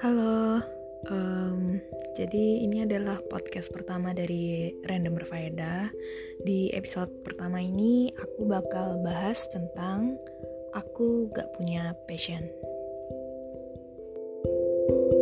Halo, um, jadi ini adalah podcast pertama dari Random Berfaedah. Di episode pertama ini aku bakal bahas tentang aku gak punya passion. thank you